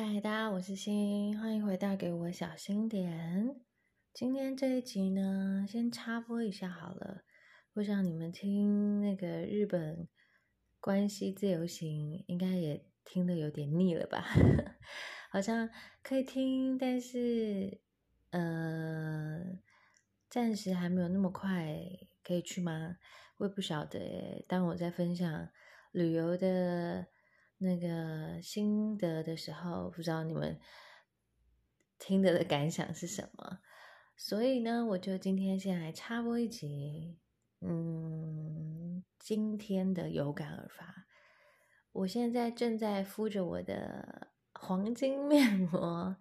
嗨，大家，我是心，欢迎回到给我小心点。今天这一集呢，先插播一下好了。我想你们听那个日本关系自由行，应该也听得有点腻了吧？好像可以听，但是呃，暂时还没有那么快可以去吗？我也不晓得。当我在分享旅游的。那个心得的时候，不知道你们听得的感想是什么？所以呢，我就今天先来插播一集，嗯，今天的有感而发。我现在正在敷着我的黄金面膜，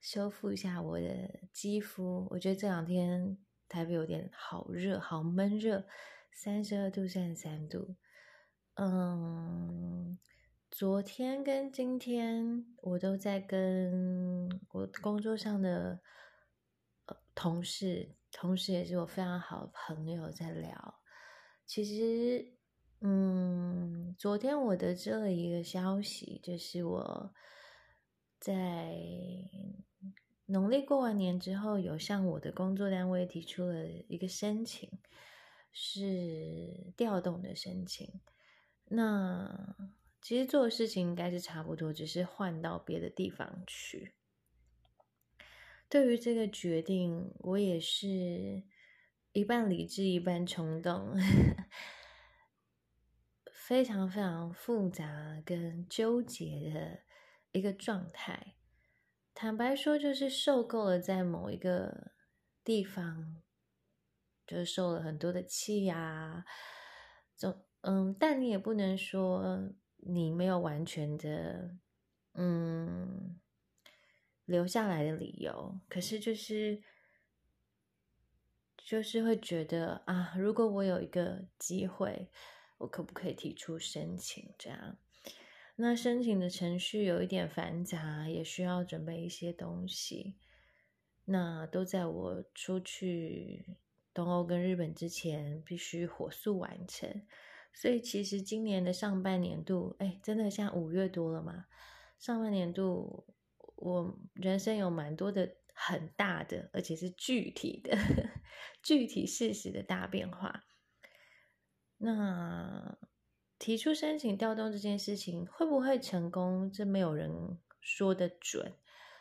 修复一下我的肌肤。我觉得这两天台北有点好热，好闷热，三十二度、三十三度，嗯。昨天跟今天，我都在跟我工作上的同事，同时也是我非常好的朋友在聊。其实，嗯，昨天我得知了一个消息，就是我在农历过完年之后，有向我的工作单位提出了一个申请，是调动的申请。那。其实做的事情应该是差不多，只是换到别的地方去。对于这个决定，我也是一半理智一半冲动，非常非常复杂跟纠结的一个状态。坦白说，就是受够了在某一个地方，就是受了很多的气呀。总嗯，但你也不能说。你没有完全的，嗯，留下来的理由，可是就是，就是会觉得啊，如果我有一个机会，我可不可以提出申请？这样，那申请的程序有一点繁杂，也需要准备一些东西，那都在我出去东欧跟日本之前，必须火速完成。所以其实今年的上半年度，哎，真的像五月多了嘛？上半年度我人生有蛮多的很大的，而且是具体的、具体事实的大变化。那提出申请调动这件事情会不会成功？这没有人说的准，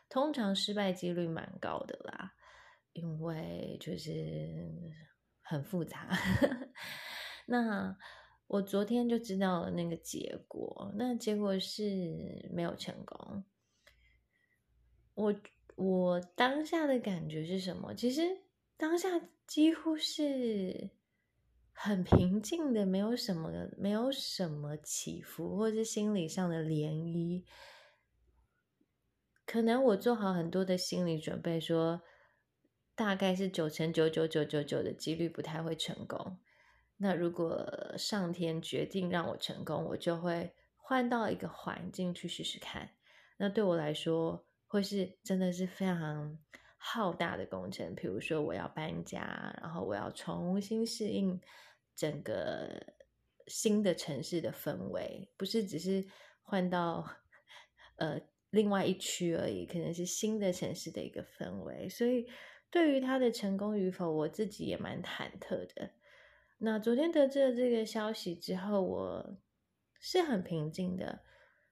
通常失败几率蛮高的啦，因为就是很复杂。那。我昨天就知道了那个结果，那结果是没有成功。我我当下的感觉是什么？其实当下几乎是很平静的，没有什么没有什么起伏，或是心理上的涟漪。可能我做好很多的心理准备，说大概是九成九九九九九的几率不太会成功。那如果上天决定让我成功，我就会换到一个环境去试试看。那对我来说，会是真的是非常浩大的工程。比如说，我要搬家，然后我要重新适应整个新的城市的氛围，不是只是换到呃另外一区而已，可能是新的城市的一个氛围。所以，对于他的成功与否，我自己也蛮忐忑的。那昨天得知了这个消息之后，我是很平静的，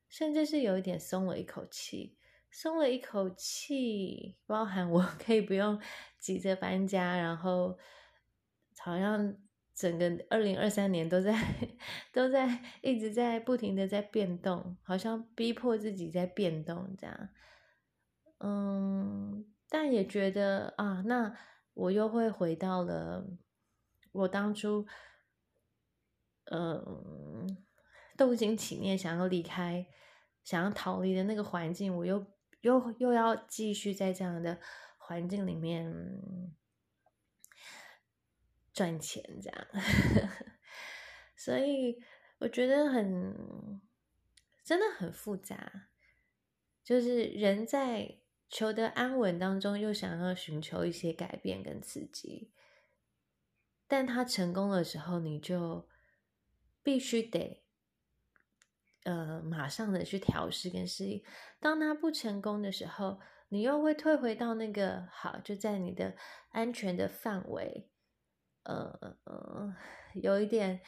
甚至是有一点松了一口气，松了一口气，包含我 可以不用急着搬家，然后好像整个二零二三年都在 都在一直在不停的在变动，好像逼迫自己在变动这样，嗯，但也觉得啊，那我又会回到了。我当初，嗯，动心起念想要离开、想要逃离的那个环境，我又又又要继续在这样的环境里面赚钱，这样，所以我觉得很真的很复杂，就是人在求得安稳当中，又想要寻求一些改变跟刺激。但他成功的时候，你就必须得，呃马上的去调试跟适应。当他不成功的时候，你又会退回到那个好，就在你的安全的范围，呃，有一点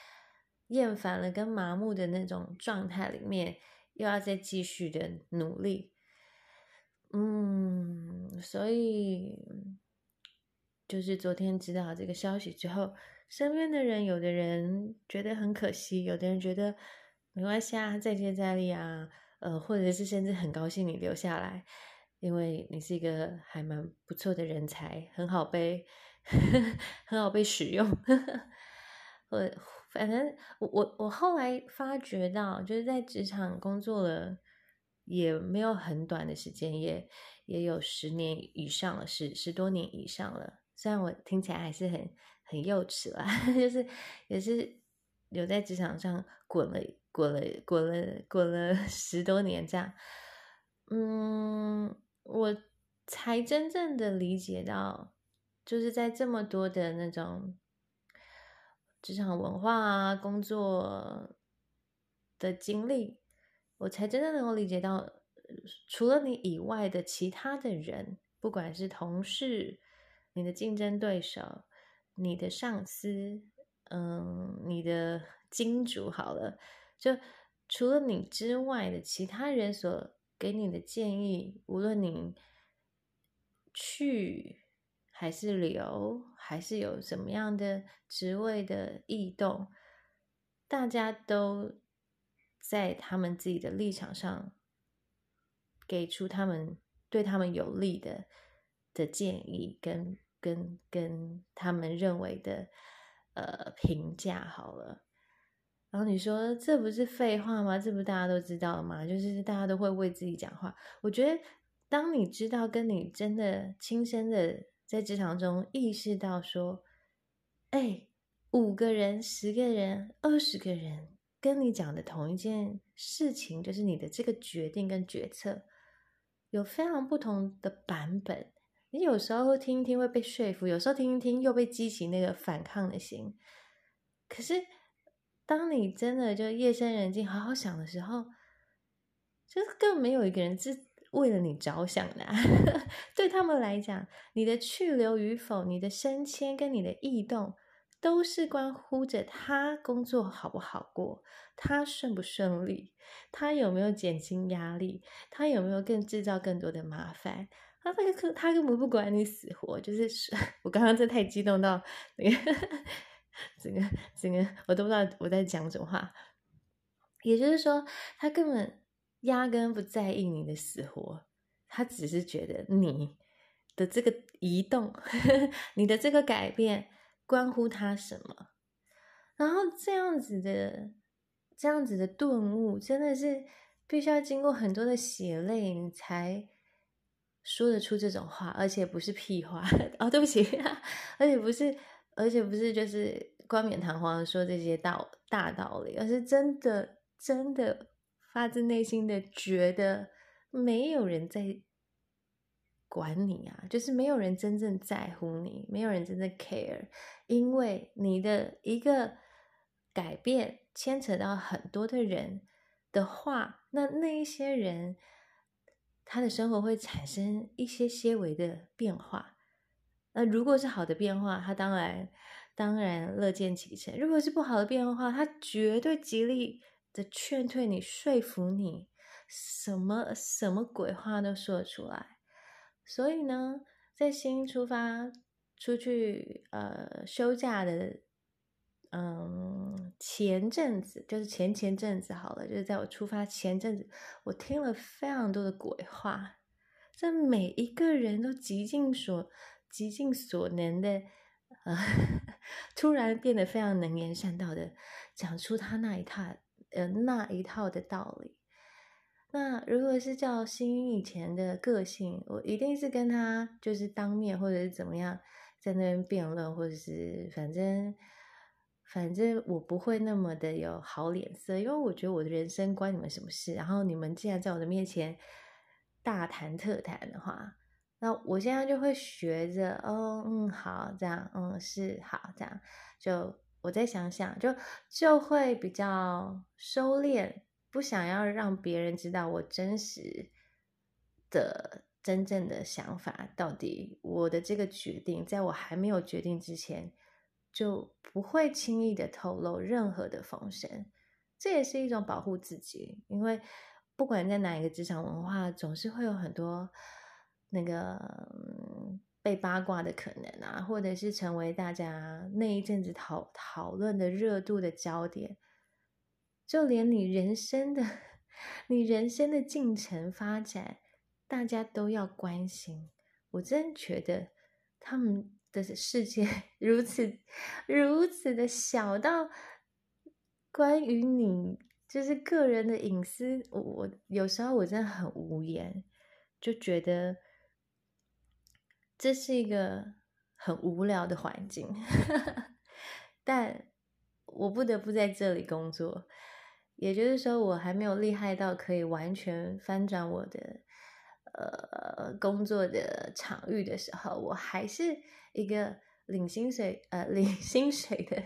厌烦了跟麻木的那种状态里面，又要再继续的努力。嗯，所以就是昨天知道这个消息之后，身边的人有的人觉得很可惜，有的人觉得没关系啊，再接再厉啊，呃，或者是甚至很高兴你留下来。因为你是一个还蛮不错的人才，很好被 很好被使用。我反正我我我后来发觉到，就是在职场工作了也没有很短的时间，也也有十年以上了，十十多年以上了。虽然我听起来还是很很幼稚啦，就是也是有在职场上滚了滚了滚了滚了 十多年这样，嗯。我才真正的理解到，就是在这么多的那种职场文化啊、工作的经历，我才真正能够理解到，除了你以外的其他的人，不管是同事、你的竞争对手、你的上司，嗯，你的金主，好了，就除了你之外的其他人所。给你的建议，无论你去还是留，还是有什么样的职位的异动，大家都在他们自己的立场上给出他们对他们有利的的建议，跟跟跟他们认为的呃评价。好了。然后你说这不是废话吗？这不大家都知道了吗？就是大家都会为自己讲话。我觉得，当你知道跟你真的亲身的在职场中意识到说，哎，五个人、十个人、二十个人跟你讲的同一件事情，就是你的这个决定跟决策有非常不同的版本。你有时候听一听会被说服，有时候听一听又被激起那个反抗的心。可是。当你真的就夜深人静好好想的时候，就是更没有一个人是为了你着想的。对他们来讲，你的去留与否、你的升迁跟你的异动，都是关乎着他工作好不好过，他顺不顺利，他有没有减轻压力，他有没有更制造更多的麻烦。他那个他根本不管你死活。就是 我刚刚这太激动到那个。整个整个我都不知道我在讲什么话，也就是说，他根本压根不在意你的死活，他只是觉得你的这个移动，你的这个改变关乎他什么。然后这样子的这样子的顿悟，真的是必须要经过很多的血泪，你才说得出这种话，而且不是屁话 哦，对不起，而且不是。而且不是就是冠冕堂皇的说这些道大道理，而是真的真的发自内心的觉得没有人在管你啊，就是没有人真正在乎你，没有人真正 care，因为你的一个改变牵扯到很多的人的话，那那一些人他的生活会产生一些些微的变化。那如果是好的变化，他当然当然乐见其成；如果是不好的变化，他绝对极力的劝退你、说服你，什么什么鬼话都说得出来。所以呢，在新出发出去呃休假的嗯前阵子，就是前前阵子好了，就是在我出发前阵子，我听了非常多的鬼话，这每一个人都极尽所。极尽所能的，呃，突然变得非常能言善道的讲出他那一套，呃，那一套的道理。那如果是叫新以前的个性，我一定是跟他就是当面或者是怎么样在那边辩论，或者是反正反正我不会那么的有好脸色，因为我觉得我的人生关你们什么事？然后你们既然在我的面前大谈特谈的话。那我现在就会学着，哦，嗯，好，这样，嗯，是好，这样，就我再想想，就就会比较收敛不想要让别人知道我真实的、真正的想法。到底我的这个决定，在我还没有决定之前，就不会轻易的透露任何的风声。这也是一种保护自己，因为不管在哪一个职场文化，总是会有很多那个被八卦的可能啊，或者是成为大家那一阵子讨讨论的热度的焦点。就连你人生的、你人生的进程发展，大家都要关心。我真觉得他们的世界 如此如此的小到。关于你就是个人的隐私，我我有时候我真的很无言，就觉得这是一个很无聊的环境，但我不得不在这里工作，也就是说，我还没有厉害到可以完全翻转我的呃工作的场域的时候，我还是一个领薪水呃领 薪水的。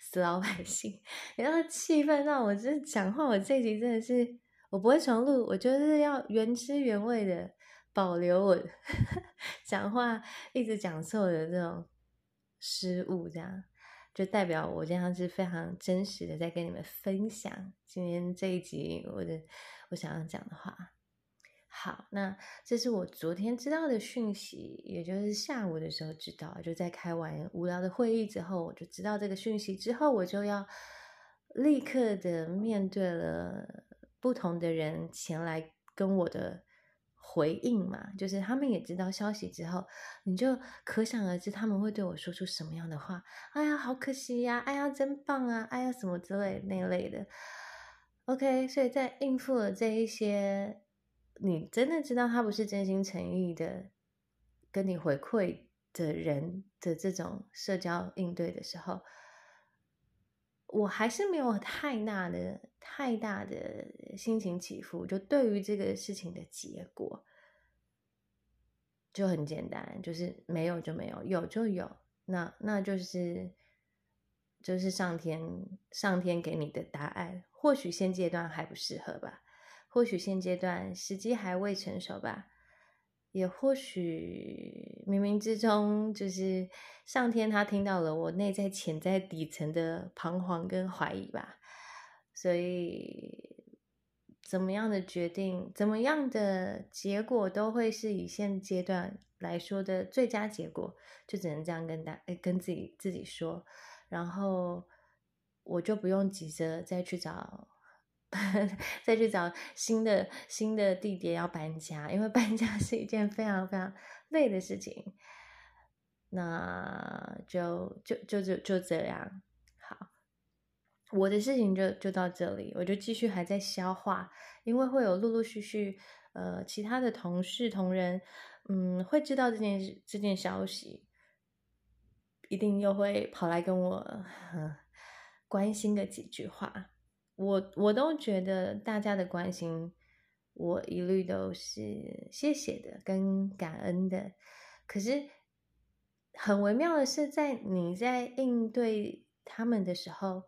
死老百姓，然后气愤到我，就讲话，我这集真的是我不会重录，我就是要原汁原味的保留我 讲话一直讲错的这种失误，这样就代表我这样是非常真实的在跟你们分享今天这一集我的我想要讲的话。好，那这是我昨天知道的讯息，也就是下午的时候知道，就在开完无聊的会议之后，我就知道这个讯息之后，我就要立刻的面对了不同的人前来跟我的回应嘛，就是他们也知道消息之后，你就可想而知他们会对我说出什么样的话。哎呀，好可惜呀！哎呀，真棒啊！哎呀，什么之类那类的。OK，所以在应付了这一些。你真的知道他不是真心诚意的跟你回馈的人的这种社交应对的时候，我还是没有太大的、太大的心情起伏。就对于这个事情的结果，就很简单，就是没有就没有，有就有，那那就是就是上天上天给你的答案。或许现阶段还不适合吧。或许现阶段时机还未成熟吧，也或许冥冥之中就是上天他听到了我内在潜在底层的彷徨跟怀疑吧，所以怎么样的决定，怎么样的结果都会是以现阶段来说的最佳结果，就只能这样跟大跟自己自己说，然后我就不用急着再去找。再去找新的新的地点要搬家，因为搬家 是一件非常非常累的事情。那就就就就就这样，好，我的事情就就到这里，我就继续还在消化，因为会有陆陆续续呃其他的同事同仁，嗯，会知道这件这件消息，一定又会跑来跟我 关心个几句话。我我都觉得大家的关心，我一律都是谢谢的跟感恩的。可是很微妙的是，在你在应对他们的时候，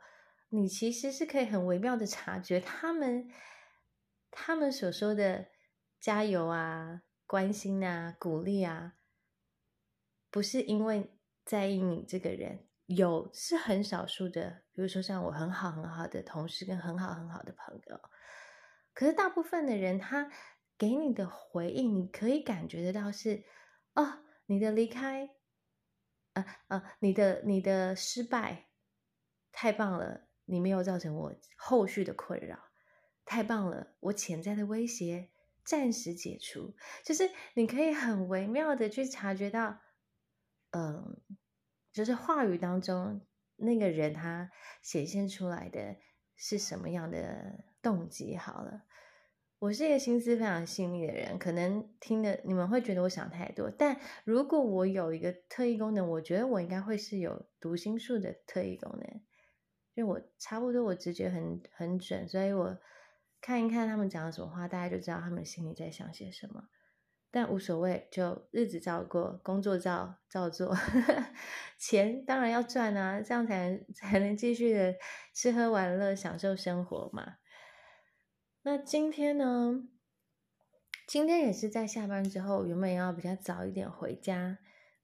你其实是可以很微妙的察觉他们他们所说的加油啊、关心啊、鼓励啊，不是因为在意你这个人。有是很少数的，比如说像我很好很好的同事跟很好很好的朋友，可是大部分的人他给你的回应，你可以感觉得到是，哦，你的离开，啊啊，你的你的失败太棒了，你没有造成我后续的困扰，太棒了，我潜在的威胁暂时解除，就是你可以很微妙的去察觉到，嗯。就是话语当中那个人他显现出来的是什么样的动机？好了，我是一个心思非常细腻的人，可能听的你们会觉得我想太多，但如果我有一个特异功能，我觉得我应该会是有读心术的特异功能，就我差不多我直觉很很准，所以我看一看他们讲的什么话，大家就知道他们心里在想些什么。但无所谓，就日子照过，工作照照做，钱当然要赚啊，这样才能才能继续的吃喝玩乐，享受生活嘛。那今天呢？今天也是在下班之后，原本要比较早一点回家，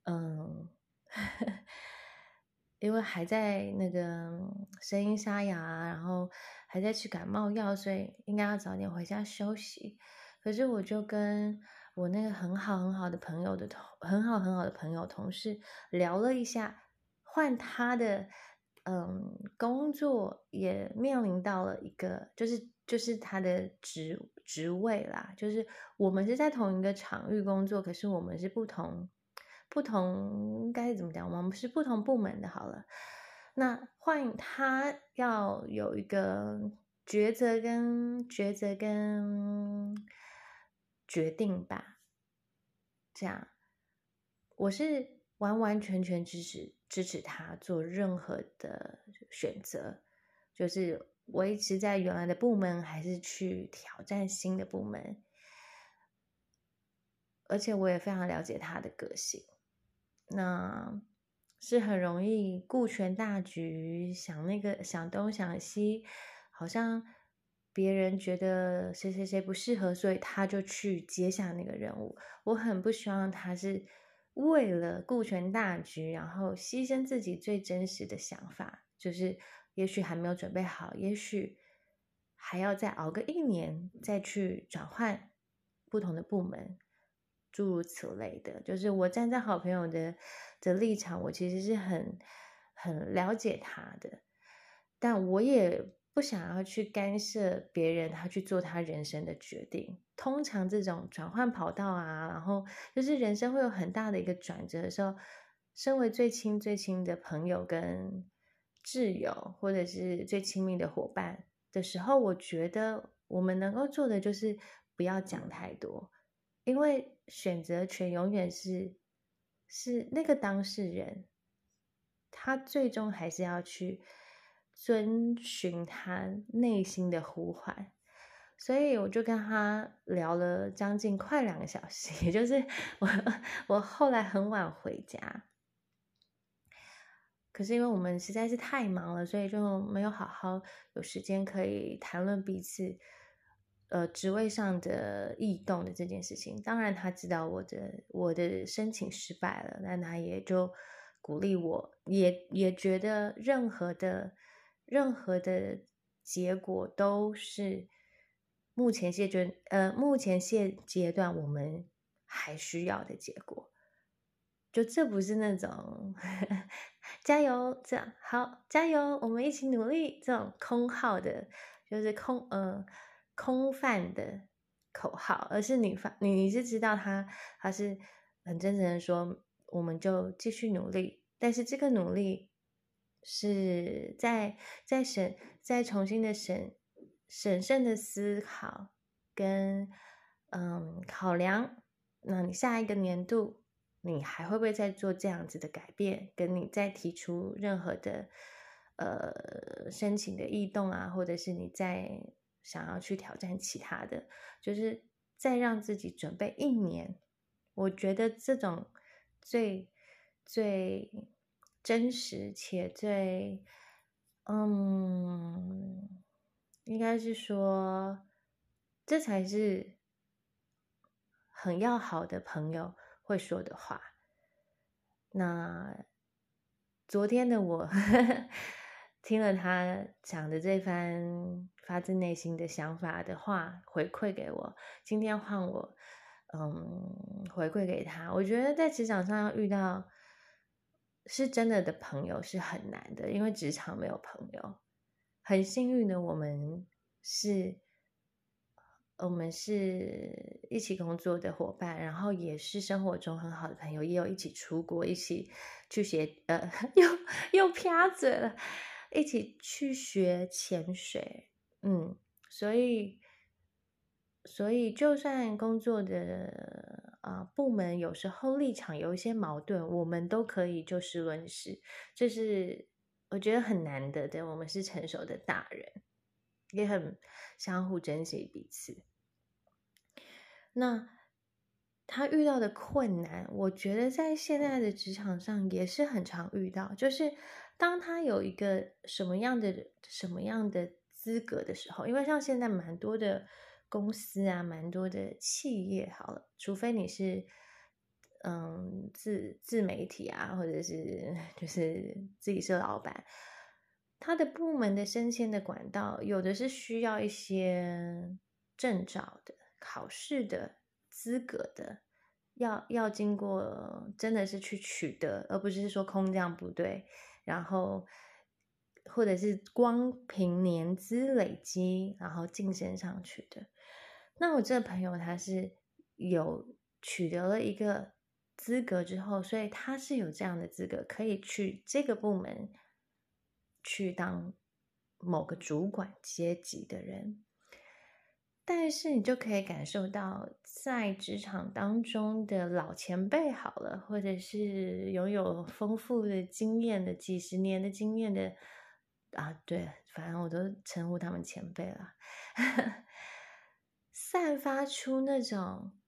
嗯，因为还在那个声音沙哑，然后还在吃感冒药，所以应该要早点回家休息。可是我就跟我那个很好很好的朋友的同很好很好的朋友同事聊了一下，换他的嗯工作也面临到了一个就是。就是他的职职位啦，就是我们是在同一个场域工作，可是我们是不同不同该怎么讲？我们是不同部门的。好了，那换他要有一个抉择跟抉择跟决定吧。这样，我是完完全全支持支持他做任何的选择，就是。维持在原来的部门，还是去挑战新的部门？而且我也非常了解他的个性，那是很容易顾全大局，想那个想东想西，好像别人觉得谁谁谁不适合，所以他就去接下那个任务。我很不希望他是为了顾全大局，然后牺牲自己最真实的想法，就是。也许还没有准备好，也许还要再熬个一年，再去转换不同的部门，诸如此类的。就是我站在好朋友的的立场，我其实是很很了解他的，但我也不想要去干涉别人他去做他人生的决定。通常这种转换跑道啊，然后就是人生会有很大的一个转折的时候，身为最亲最亲的朋友跟。挚友或者是最亲密的伙伴的时候，我觉得我们能够做的就是不要讲太多，因为选择权永远是是那个当事人，他最终还是要去遵循他内心的呼唤。所以我就跟他聊了将近快两个小时，也就是我 我后来很晚回家。可是因为我们实在是太忙了，所以就没有好好有时间可以谈论彼此，呃，职位上的异动的这件事情。当然，他知道我的我的申请失败了，那他也就鼓励我，也也觉得任何的任何的结果都是目前现阶呃目前现阶段我们还需要的结果。就这不是那种 加油，这样好加油，我们一起努力这种空号的，就是空呃空泛的口号，而是你发你你是知道他他是很真诚的说，我们就继续努力，但是这个努力是在在审在重新的审审慎的思考跟嗯考量，那你下一个年度。你还会不会再做这样子的改变？跟你再提出任何的呃申请的异动啊，或者是你再想要去挑战其他的，就是再让自己准备一年。我觉得这种最最真实且最嗯，应该是说这才是很要好的朋友。会说的话，那昨天的我 听了他讲的这番发自内心的想法的话，回馈给我。今天换我，嗯，回馈给他。我觉得在职场上要遇到是真的的朋友是很难的，因为职场没有朋友。很幸运的，我们是。我们是一起工作的伙伴，然后也是生活中很好的朋友，也有一起出国，一起去学，呃，又又啪嘴了，一起去学潜水，嗯，所以，所以就算工作的啊部门有时候立场有一些矛盾，我们都可以就事论事，这是我觉得很难得的。我们是成熟的大人，也很相互珍惜彼此。那他遇到的困难，我觉得在现在的职场上也是很常遇到。就是当他有一个什么样的什么样的资资格的时候，因为像现在蛮多的公司啊，蛮多的企业，好了，除非你是嗯自自媒体啊，或者是就是自己是老板，他的部门的升迁的管道，有的是需要一些证照的、考试的资格的。要要经过，真的是去取得，而不是说空降部队，然后或者是光凭年资累积，然后晋升上去的。那我这个朋友他是有取得了一个资格之后，所以他是有这样的资格，可以去这个部门去当某个主管阶级的人。但是你就可以感受到，在职场当中的老前辈好了，或者是拥有丰富的经验的几十年的经验的啊，对，反正我都称呼他们前辈了，散发出那种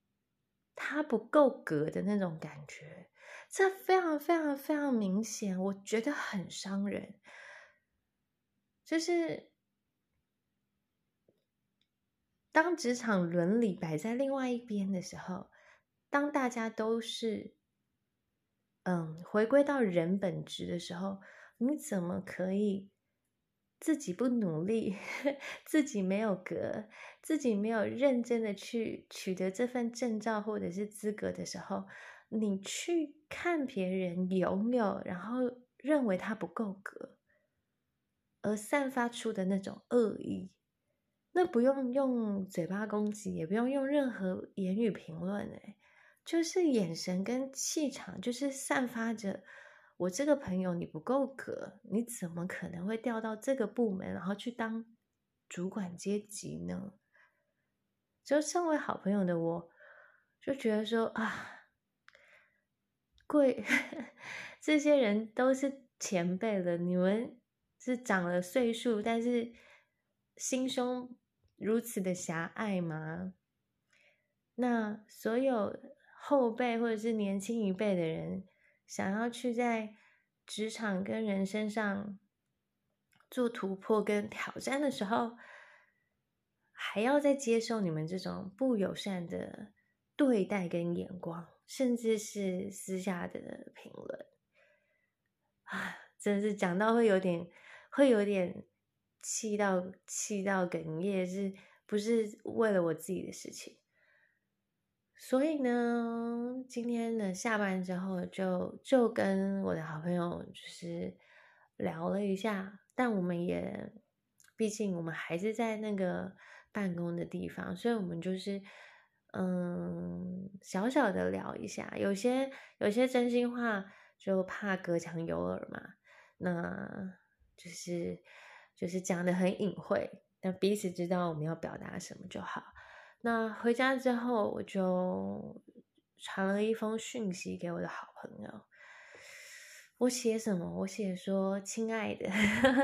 他不够格的那种感觉，这非常非常非常明显，我觉得很伤人，就是。当职场伦理摆在另外一边的时候，当大家都是嗯回归到人本质的时候，你怎么可以自己不努力，自己没有格，自己没有认真的去取得这份证照或者是资格的时候，你去看别人拥有，然后认为他不够格，而散发出的那种恶意。那不用用嘴巴攻击，也不用用任何言语评论，哎，就是眼神跟气场，就是散发着我这个朋友你不够格，你怎么可能会调到这个部门，然后去当主管阶级呢？就身为好朋友的我，就觉得说啊，贵 这些人都是前辈了，你们是长了岁数，但是心胸。如此的狭隘吗？那所有后辈或者是年轻一辈的人，想要去在职场跟人身上做突破跟挑战的时候，还要再接受你们这种不友善的对待跟眼光，甚至是私下的评论，啊，真是讲到会有点，会有点。气到气到哽咽，是不是为了我自己的事情？所以呢，今天的下班之后，就就跟我的好朋友就是聊了一下，但我们也毕竟我们还是在那个办公的地方，所以我们就是嗯小小的聊一下，有些有些真心话就怕隔墙有耳嘛，那就是。就是讲的很隐晦，但彼此知道我们要表达什么就好。那回家之后，我就传了一封讯息给我的好朋友。我写什么？我写说：“亲爱的，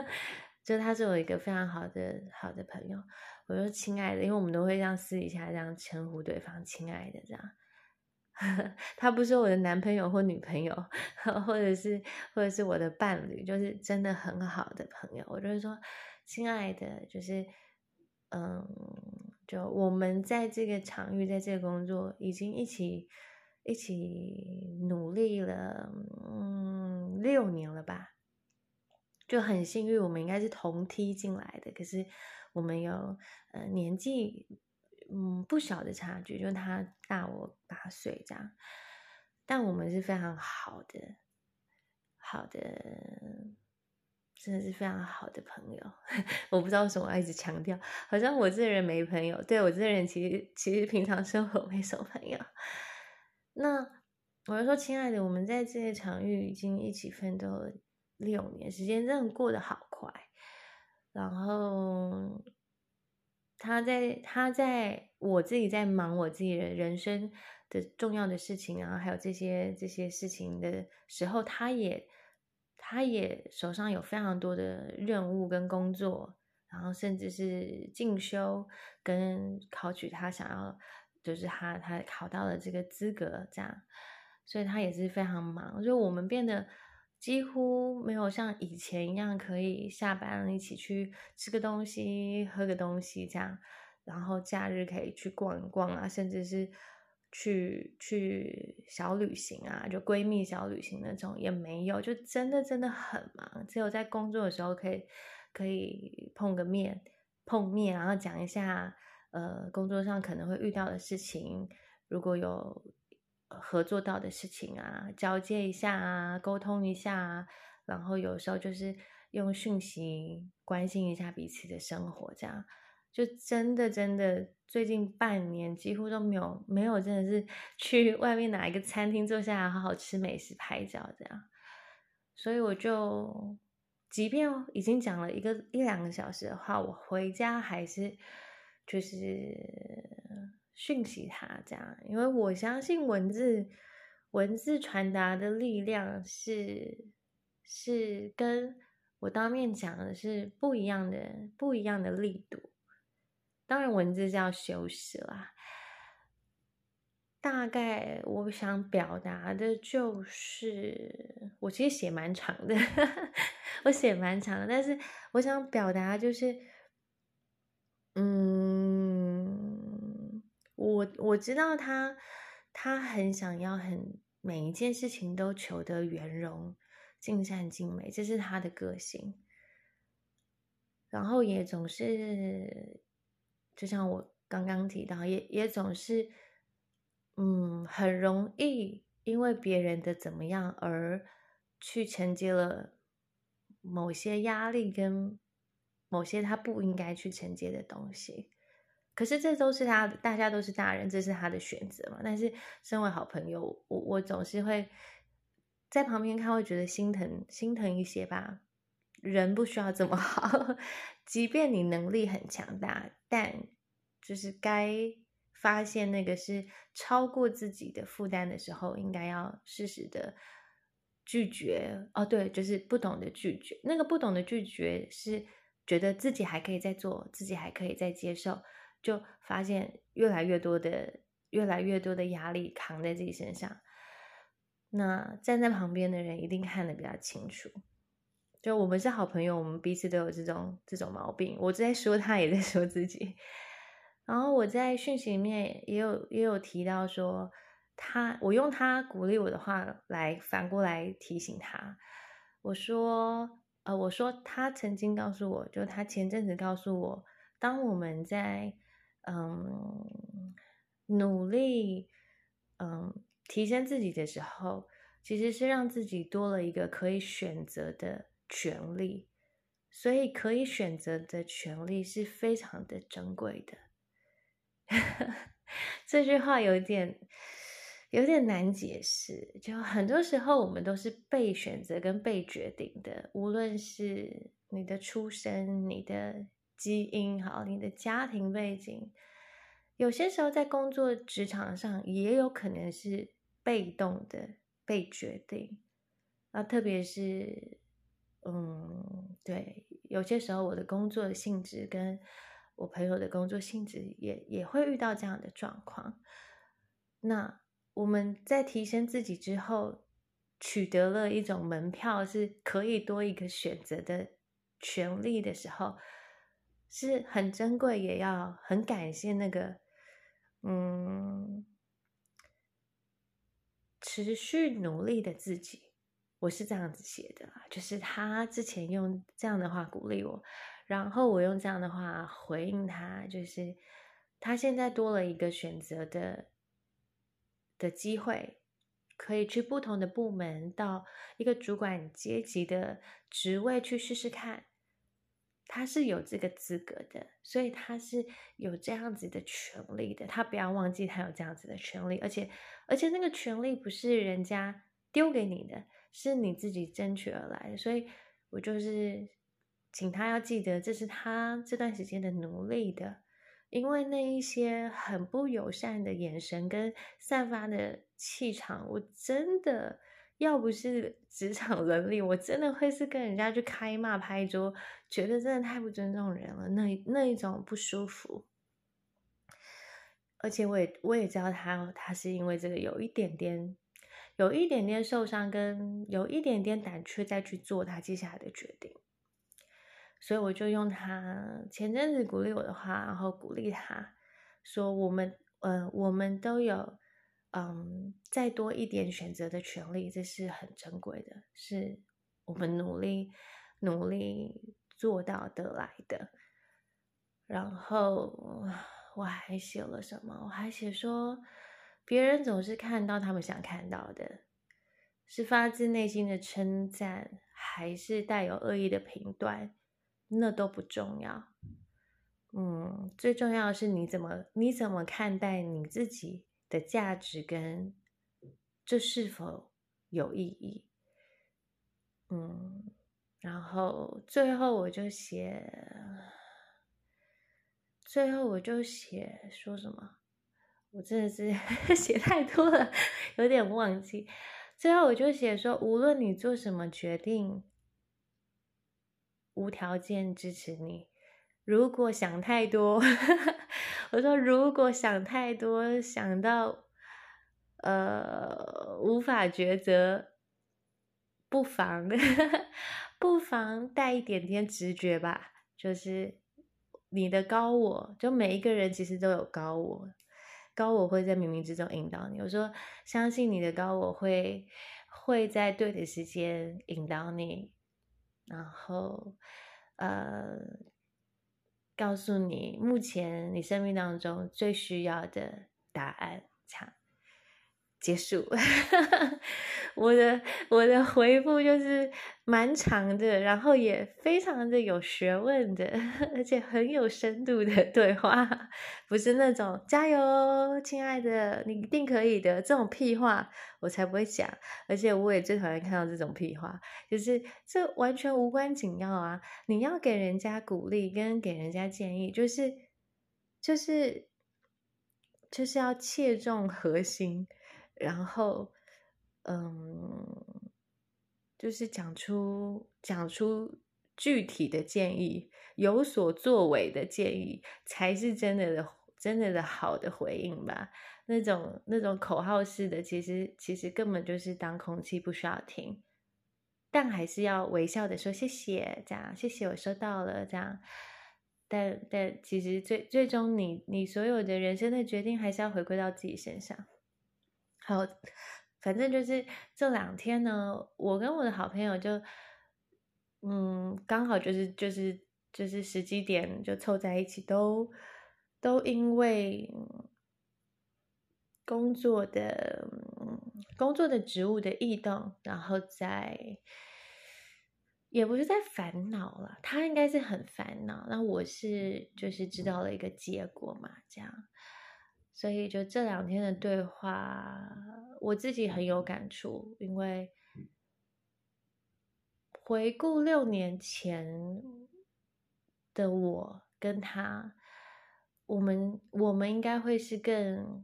就他是我一个非常好的好的朋友。”我说：“亲爱的，因为我们都会这样私底下这样称呼对方，亲爱的这样。”他不是我的男朋友或女朋友，或者是或者是我的伴侣，就是真的很好的朋友。我就是说，亲爱的，就是嗯，就我们在这个场域，在这个工作，已经一起一起努力了，嗯，六年了吧？就很幸运，我们应该是同梯进来的，可是我们有呃年纪。嗯，不小的差距，就他大我八岁这样，但我们是非常好的，好的，真的是非常好的朋友。我不知道为什么要一直强调，好像我这人没朋友。对我这人，其实其实平常生活没什么朋友。那我就说，亲爱的，我们在这个场域已经一起奋斗了六年，时间真的过得好快，然后。他在他在我自己在忙我自己的人生的重要的事情啊，还有这些这些事情的时候，他也他也手上有非常多的任务跟工作，然后甚至是进修跟考取他想要，就是他他考到了这个资格这样，所以他也是非常忙，所以我们变得几乎没有像以前一样可以下班一起去吃个东西、喝个东西这样，然后假日可以去逛一逛啊，甚至是去去小旅行啊，就闺蜜小旅行那种也没有，就真的真的很忙，只有在工作的时候可以可以碰个面、碰面，然后讲一下呃工作上可能会遇到的事情，如果有。合作到的事情啊，交接一下啊，沟通一下啊，然后有时候就是用讯息关心一下彼此的生活，这样就真的真的最近半年几乎都没有没有真的是 去外面哪一个餐厅坐下来好好吃美食拍照这样，所以我就即便已经讲了一个一两个小时的话，我回家还是就是。讯息他这样，因为我相信文字文字传达的力量是是跟我当面讲的是不一样的不一样的力度。当然，文字是要修饰啦。大概我想表达的就是，我其实写蛮长的，我写蛮长的，但是我想表达就是，嗯。我我知道他，他很想要很每一件事情都求得圆融、尽善尽美，这是他的个性。然后也总是，就像我刚刚提到，也也总是，嗯，很容易因为别人的怎么样而去承接了某些压力跟某些他不应该去承接的东西。可是这都是他，大家都是大人，这是他的选择嘛。但是身为好朋友，我我总是会在旁边看，会觉得心疼，心疼一些吧。人不需要这么 好，即便你能力很强大，但就是该发现那个是超过自己的负担的时候，应该要适时的拒绝。哦，对，就是不懂得拒绝。那个不懂得拒绝，是觉得自己还可以再做，自己还可以再接受。就发现越来越多的、越来越多的压力扛在自己身上，那站在旁边的人一定看得比较清楚。就我们是好朋友，我们彼此都有这种这种毛病。我在说他，也在说自己。然后我在讯息里面也有也有提到说，他我用他鼓励我的话来反过来提醒他。我说，呃，我说他曾经告诉我，就他前阵子告诉我，当我们在嗯，努力，嗯，提升自己的时候，其实是让自己多了一个可以选择的权利，所以可以选择的权利是非常的珍贵的。这句话有点有点难解释，就很多时候我们都是被选择跟被决定的，无论是你的出生，你的。基因好，你的家庭背景，有些时候在工作职场上也有可能是被动的被决定啊，特别是，嗯，对，有些时候我的工作性质跟我朋友的工作性质也也会遇到这样的状况。那我们在提升自己之后，取得了一种门票，是可以多一个选择的权利的时候。是很珍贵，也要很感谢那个，嗯，持续努力的自己。我是这样子写的，就是他之前用这样的话鼓励我，然后我用这样的话回应他，就是他现在多了一个选择的的机会，可以去不同的部门，到一个主管阶级的职位去试试看。他是有这个资格的，所以他是有这样子的权利的。他不要忘记他有这样子的权利，而且而且那个权利不是人家丢给你的，是你自己争取而来的。所以我就是请他要记得，这是他这段时间的努力的，因为那一些很不友善的眼神跟散发的气场，我真的。要不是职场伦理，我真的会是跟人家去开骂拍桌，觉得真的太不尊重人了，那那一种不舒服。而且我也我也知道他，他是因为这个有一点点，有一点点受伤，跟有一点点胆怯，再去做他接下来的决定。所以我就用他前阵子鼓励我的话，然后鼓励他说：“我们，呃，我们都有，嗯，再多一点选择的权利，这是很珍贵的，是我们努力努力做到得来的。”然后我还写了什么？我还写说，别人总是看到他们想看到的，是发自内心的称赞，还是带有恶意的评断？那都不重要，嗯，最重要的是你怎么你怎么看待你自己的价值跟这是否有意义，嗯，然后最后我就写，最后我就写说什么，我真的是 写太多了，有点忘记，最后我就写说，无论你做什么决定。无条件支持你。如果想太多，我说如果想太多，想到呃无法抉择，不妨 不妨带一点点直觉吧。就是你的高我，就每一个人其实都有高我，高我会在冥冥之中引导你。我说相信你的高我会会在对的时间引导你。然后，呃，告诉你目前你生命当中最需要的答案，这样。结束，我的我的回复就是蛮长的，然后也非常的有学问的，而且很有深度的对话，不是那种加油，亲爱的，你一定可以的这种屁话，我才不会讲。而且我也最讨厌看到这种屁话，就是这完全无关紧要啊！你要给人家鼓励跟给人家建议，就是就是就是要切中核心。然后，嗯，就是讲出讲出具体的建议，有所作为的建议，才是真的的真的的好的回应吧。那种那种口号式的，其实其实根本就是当空气，不需要听，但还是要微笑的说谢谢，这样谢谢我收到了，这样。但但其实最最终，你你所有的人生的决定，还是要回归到自己身上。好，反正就是这两天呢，我跟我的好朋友就，嗯，刚好就是就是就是时机点就凑在一起，都都因为工作的工作的职务的异动，然后在也不是在烦恼了，他应该是很烦恼，那我是就是知道了一个结果嘛，这样。所以，就这两天的对话，我自己很有感触。因为回顾六年前的我跟他，我们我们应该会是更，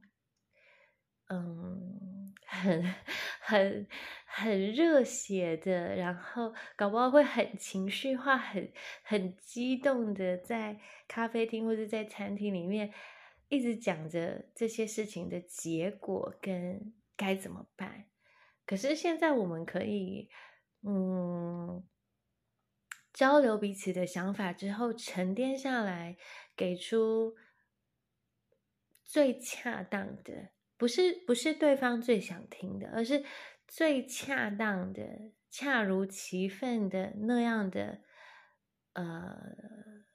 嗯，很很很热血的，然后搞不好会很情绪化、很很激动的，在咖啡厅或者在餐厅里面。一直讲着这些事情的结果跟该怎么办，可是现在我们可以，嗯，交流彼此的想法之后，沉淀下来，给出最恰当的，不是不是对方最想听的，而是最恰当的、恰如其分的那样的，呃，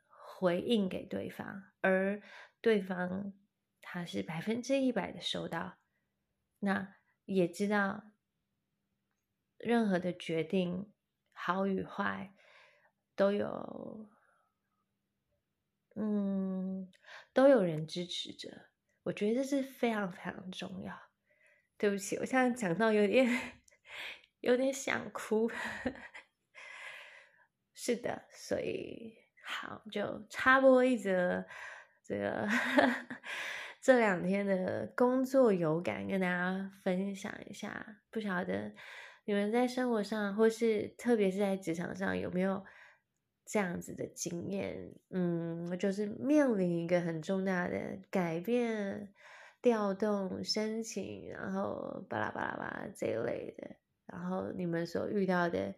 回应给对方，而。对方他是百分之一百的收到，那也知道任何的决定好与坏都有，嗯，都有人支持着。我觉得这是非常非常重要。对不起，我现在讲到有点有点想哭。是的，所以好就插播一则。这个 这两天的工作有感，跟大家分享一下。不晓得你们在生活上，或是特别是在职场上，有没有这样子的经验？嗯，就是面临一个很重大的改变，调动申请，然后巴拉巴拉巴拉这一类的，然后你们所遇到的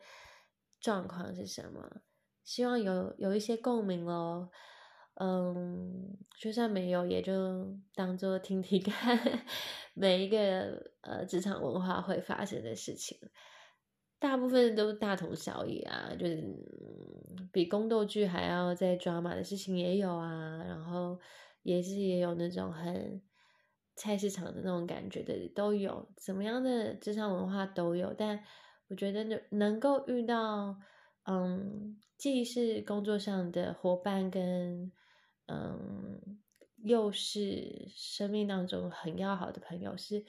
状况是什么？希望有有一些共鸣喽。嗯，就算没有，也就当做听听看 每一个呃职场文化会发生的事情，大部分都大同小异啊，就是比宫斗剧还要再抓马的事情也有啊，然后也是也有那种很菜市场的那种感觉的都有，怎么样的职场文化都有，但我觉得能能够遇到，嗯，既是工作上的伙伴跟。嗯，又是生命当中很要好的朋友，是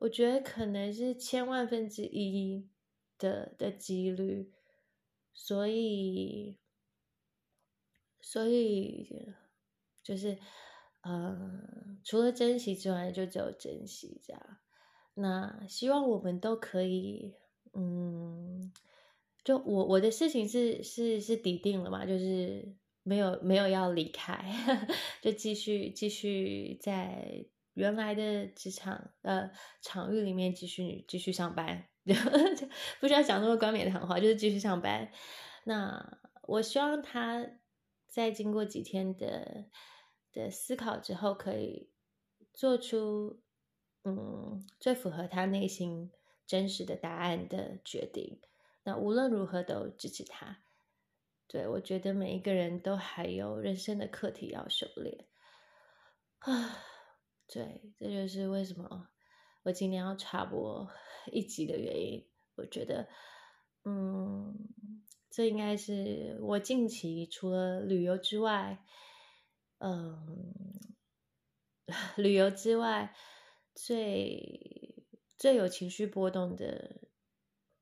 我觉得可能是千万分之一的的几率，所以，所以就是，嗯，除了珍惜之外，就只有珍惜这样。那希望我们都可以，嗯，就我我的事情是是是抵定了嘛，就是。没有没有要离开，就继续继续在原来的职场呃场域里面继续继续上班，不需要讲那么冠冕堂皇，就是继续上班。那我希望他在经过几天的的思考之后，可以做出嗯最符合他内心真实的答案的决定。那无论如何都支持他。对，我觉得每一个人都还有人生的课题要修炼啊。对，这就是为什么我今天要插播 一集的原因。我觉得，嗯，这应该是我近期除了旅游之外，嗯，旅游之外最最有情绪波动的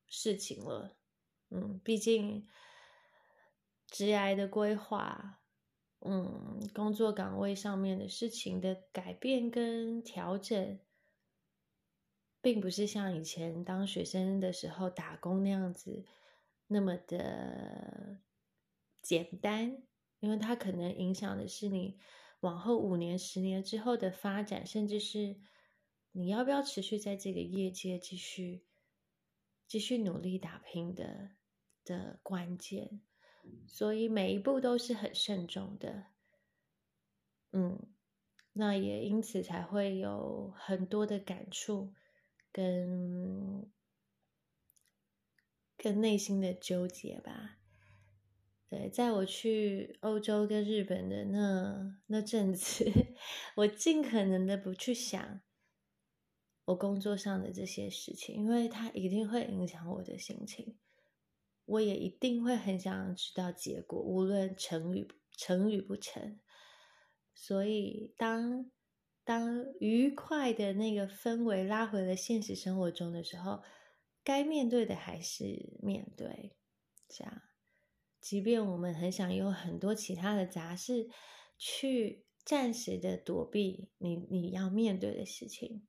事情了。嗯，毕竟。职涯的规划，嗯，工作岗位上面的事情的改变跟调整，并不是像以前当学生的时候打工那样子那么的简单，因为它可能影响的是你往后五年、十年之后的发展，甚至是你要不要持续在这个业界继续继续努力打拼的的关键。所以每一步都是很慎重的，嗯，那也因此才会有很多的感触，跟跟内心的纠结吧。对，在我去欧洲跟日本的那那阵子，我尽可能的不去想我工作上的这些事情，因为它一定会影响我的心情。我也一定会很想知道结果，无论成与成与不成。所以，当当愉快的那个氛围拉回了现实生活中的时候，该面对的还是面对。这样，即便我们很想有很多其他的杂事去暂时的躲避你你要面对的事情。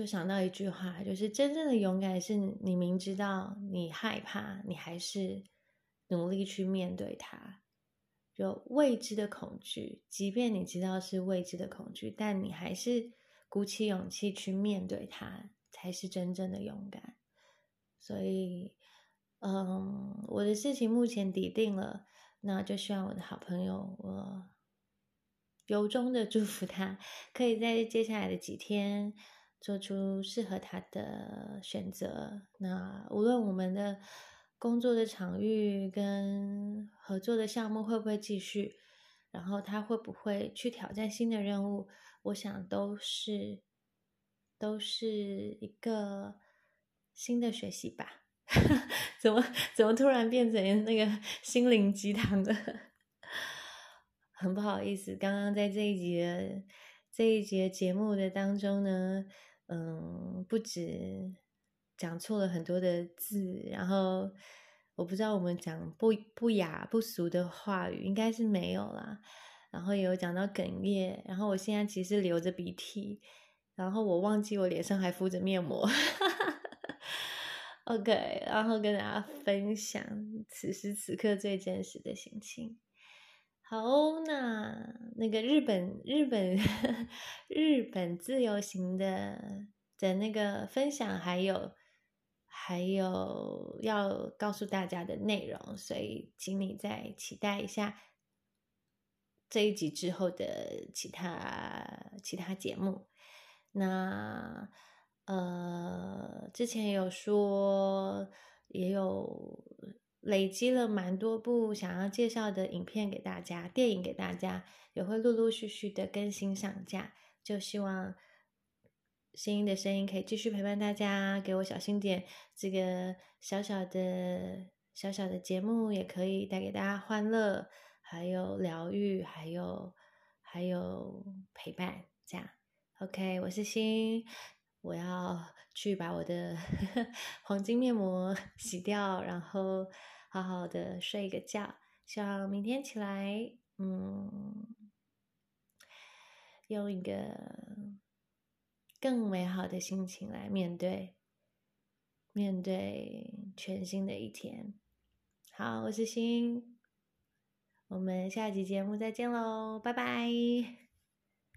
就想到一句话，就是真正的勇敢是你明知道你害怕，你还是努力去面对它。就未知的恐惧，即便你知道是未知的恐惧，但你还是鼓起勇气去面对它，才是真正的勇敢。所以，嗯，我的事情目前抵定了，那就希望我的好朋友，我由衷的祝福他，可以在接下来的几天。做出适合他的选择。那无论我们的工作的场域跟合作的项目会不会继续，然后他会不会去挑战新的任务，我想都是都是一个新的学习吧。怎么怎么突然变成那个 心灵鸡汤了？很不好意思，刚刚在这一节这一节节目的当中呢。嗯，不止讲错了很多的字，然后我不知道我们讲不不雅不俗的话语应该是没有啦。然后也有讲到哽咽，然后我现在其实流着鼻涕，然后我忘记我脸上还敷着面膜。OK，然后跟大家分享此时此刻最真实的心情。好，那那个日本日本 日本自由行的的那个分享，还有还有要告诉大家的内容，所以请你再期待一下这一集之后的其他其他节目。那呃，之前有说也有。累积了蛮多部想要介绍的影片给大家，电影给大家，也会陆陆续续的更新上架。就希望新音的声音可以继续陪伴大家，给我小心点。这个小小的小小的节目也可以带给大家欢乐，还有疗愈，还有还有陪伴。这样，OK，我是新。我要去把我的 黄金面膜 洗掉，然后好好的睡一个觉。希望明天起来，嗯，用一个更美好的心情来面对，面对全新的一天。好，我是心，我们下集节目再见喽，拜拜。